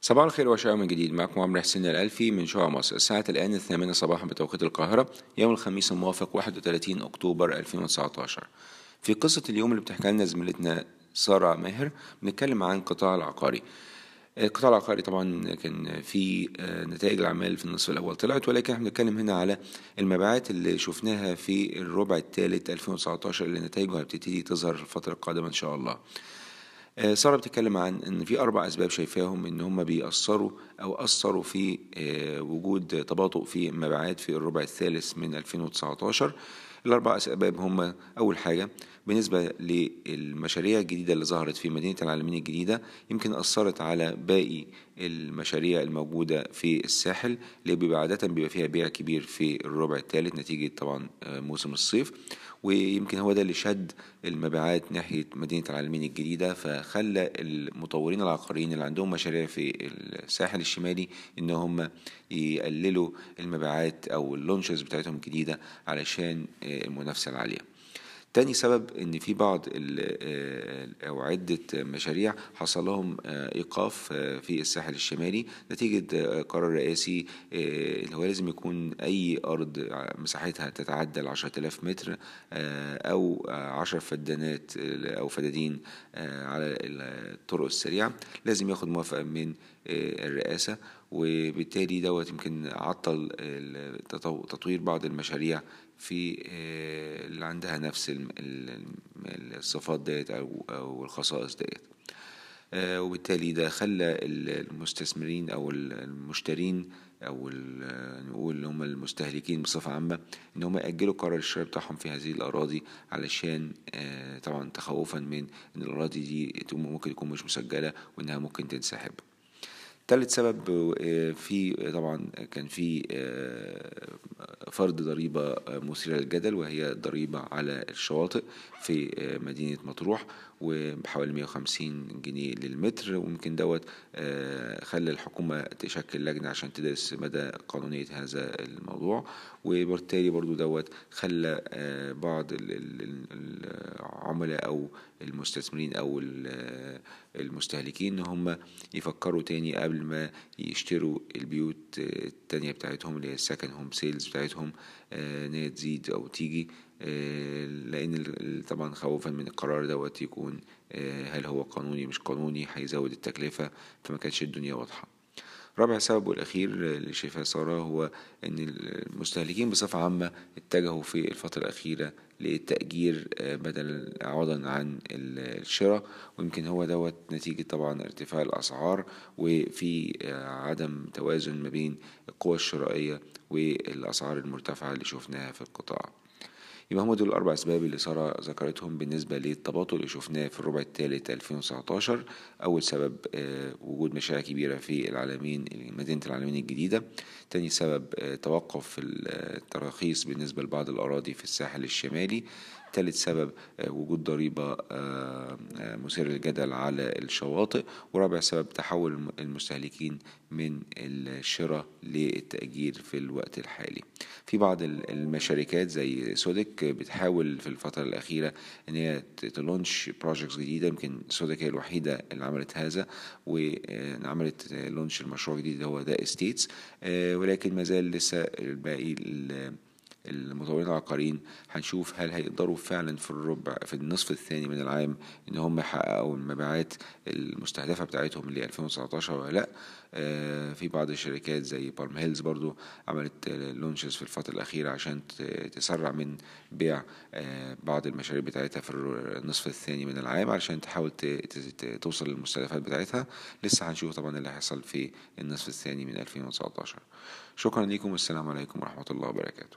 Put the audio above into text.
صباح الخير وشاء من جديد. معكم عمرو حسين الألفي من شقق مصر. الساعة الآن الثامنة صباحا بتوقيت القاهرة يوم الخميس الموافق 31 أكتوبر 2019 في قصة اليوم اللي بتحكي لنا زميلتنا سارة ماهر بنتكلم عن القطاع العقاري. القطاع العقاري طبعا كان في نتائج الأعمال في النصف الأول طلعت ولكن إحنا بنتكلم هنا على المبيعات اللي شفناها في الربع الثالث 2019 اللي نتائجها هتبتدي تظهر الفترة القادمة إن شاء الله. سارة بتتكلم عن إن في أربع أسباب شايفاهم إن هم بيأثروا أو أثروا في وجود تباطؤ في المبيعات في الربع الثالث من 2019 الأربع أسباب هم أول حاجة بالنسبة للمشاريع الجديدة اللي ظهرت في مدينة العالمين الجديدة يمكن أثرت على باقي المشاريع الموجودة في الساحل اللي بيبقى عادة بيبقى فيها بيع كبير في الربع الثالث نتيجة طبعا موسم الصيف. ويمكن هو ده اللي شد المبيعات ناحية مدينة العالمين الجديدة فخلى المطورين العقاريين اللي عندهم مشاريع في الساحل الشمالي إن هم يقللوا المبيعات أو اللونشز بتاعتهم الجديدة علشان المنافسة العالية. تاني سبب إن في بعض أو عدة مشاريع حصل لهم إيقاف في الساحل الشمالي نتيجة قرار رئاسي اللي هو لازم يكون أي أرض مساحتها تتعدى ال 10000 متر أو 10 فدانات أو فدادين على الطرق السريعة لازم ياخد موافقة من الرئاسة وبالتالي دوت يمكن عطل تطوير بعض المشاريع في اللي عندها نفس الصفات ديت أو الخصائص ديت. وبالتالي ده خلى المستثمرين أو المشترين أو نقول اللي هم المستهلكين بصفة عامة إن هم يأجلوا قرار الشراء بتاعهم في هذه الأراضي علشان طبعا تخوفا من إن الأراضي دي ممكن تكون مش مسجلة وإنها ممكن تنسحب. تالت سبب في طبعا كان في فرض ضريبة مثيرة للجدل وهي ضريبة على الشواطئ في مدينة مطروح. وبحوالي 150 جنيه للمتر وممكن دوت خلى الحكومة تشكل لجنة عشان تدرس مدى قانونية هذا الموضوع. وبالتالي برضو دوت خلى بعض العملاء أو المستثمرين أو المستهلكين إن هم يفكروا تاني قبل ما يشتروا البيوت التانية بتاعتهم اللي هي ال second home sales بتاعتهم إن هي تزيد أو تيجي. لأن طبعا خوفا من القرار دوت يكون هل هو قانوني مش قانوني هيزود التكلفة فما كانتش الدنيا واضحة. رابع سبب والأخير اللي شايفها سارة هو إن المستهلكين بصفة عامة اتجهوا في الفترة الأخيرة للتأجير بدل عوضا عن الشراء ويمكن هو دوت نتيجة طبعا ارتفاع الأسعار وفي عدم توازن ما بين القوى الشرائية والأسعار المرتفعة اللي شفناها في القطاع. يبقى هم دول الأربع أسباب اللي سارة ذكرتهم بالنسبة للتباطؤ اللي شفناه في الربع الثالث 2019 أول سبب وجود مشاريع كبيرة في العالمين مدينة العالمين الجديدة. تاني سبب توقف التراخيص بالنسبة لبعض الأراضي في الساحل الشمالي. ثالث سبب وجود ضريبة مثيرة للجدل على الشواطئ ورابع سبب تحول المستهلكين من الشراء للتأجير في الوقت الحالي. في بعض الشركات زي سودك بتحاول في الفترة الأخيرة إن هي ت launch projects جديدة يمكن سودك هي الوحيدة اللي عملت هذا وعملت launch المشروع الجديد هو The Estates ولكن ما زال لسه الباقي المطورين العقاريين هنشوف هل هيقدروا فعلا في الربع في النصف الثاني من العام إن هم يحققوا المبيعات المستهدفة بتاعتهم ل 2019 ولا لأ. في بعض الشركات زي بالم هيلز برضو عملت لونشز في الفترة الأخيرة عشان تسرع من بيع بعض المشاريع بتاعتها في النصف الثاني من العام علشان تحاول توصل للمستهدفات بتاعتها. لسه هنشوف طبعا اللي هيحصل في النصف الثاني من 2019 شكرا لكم والسلام عليكم ورحمة الله وبركاته.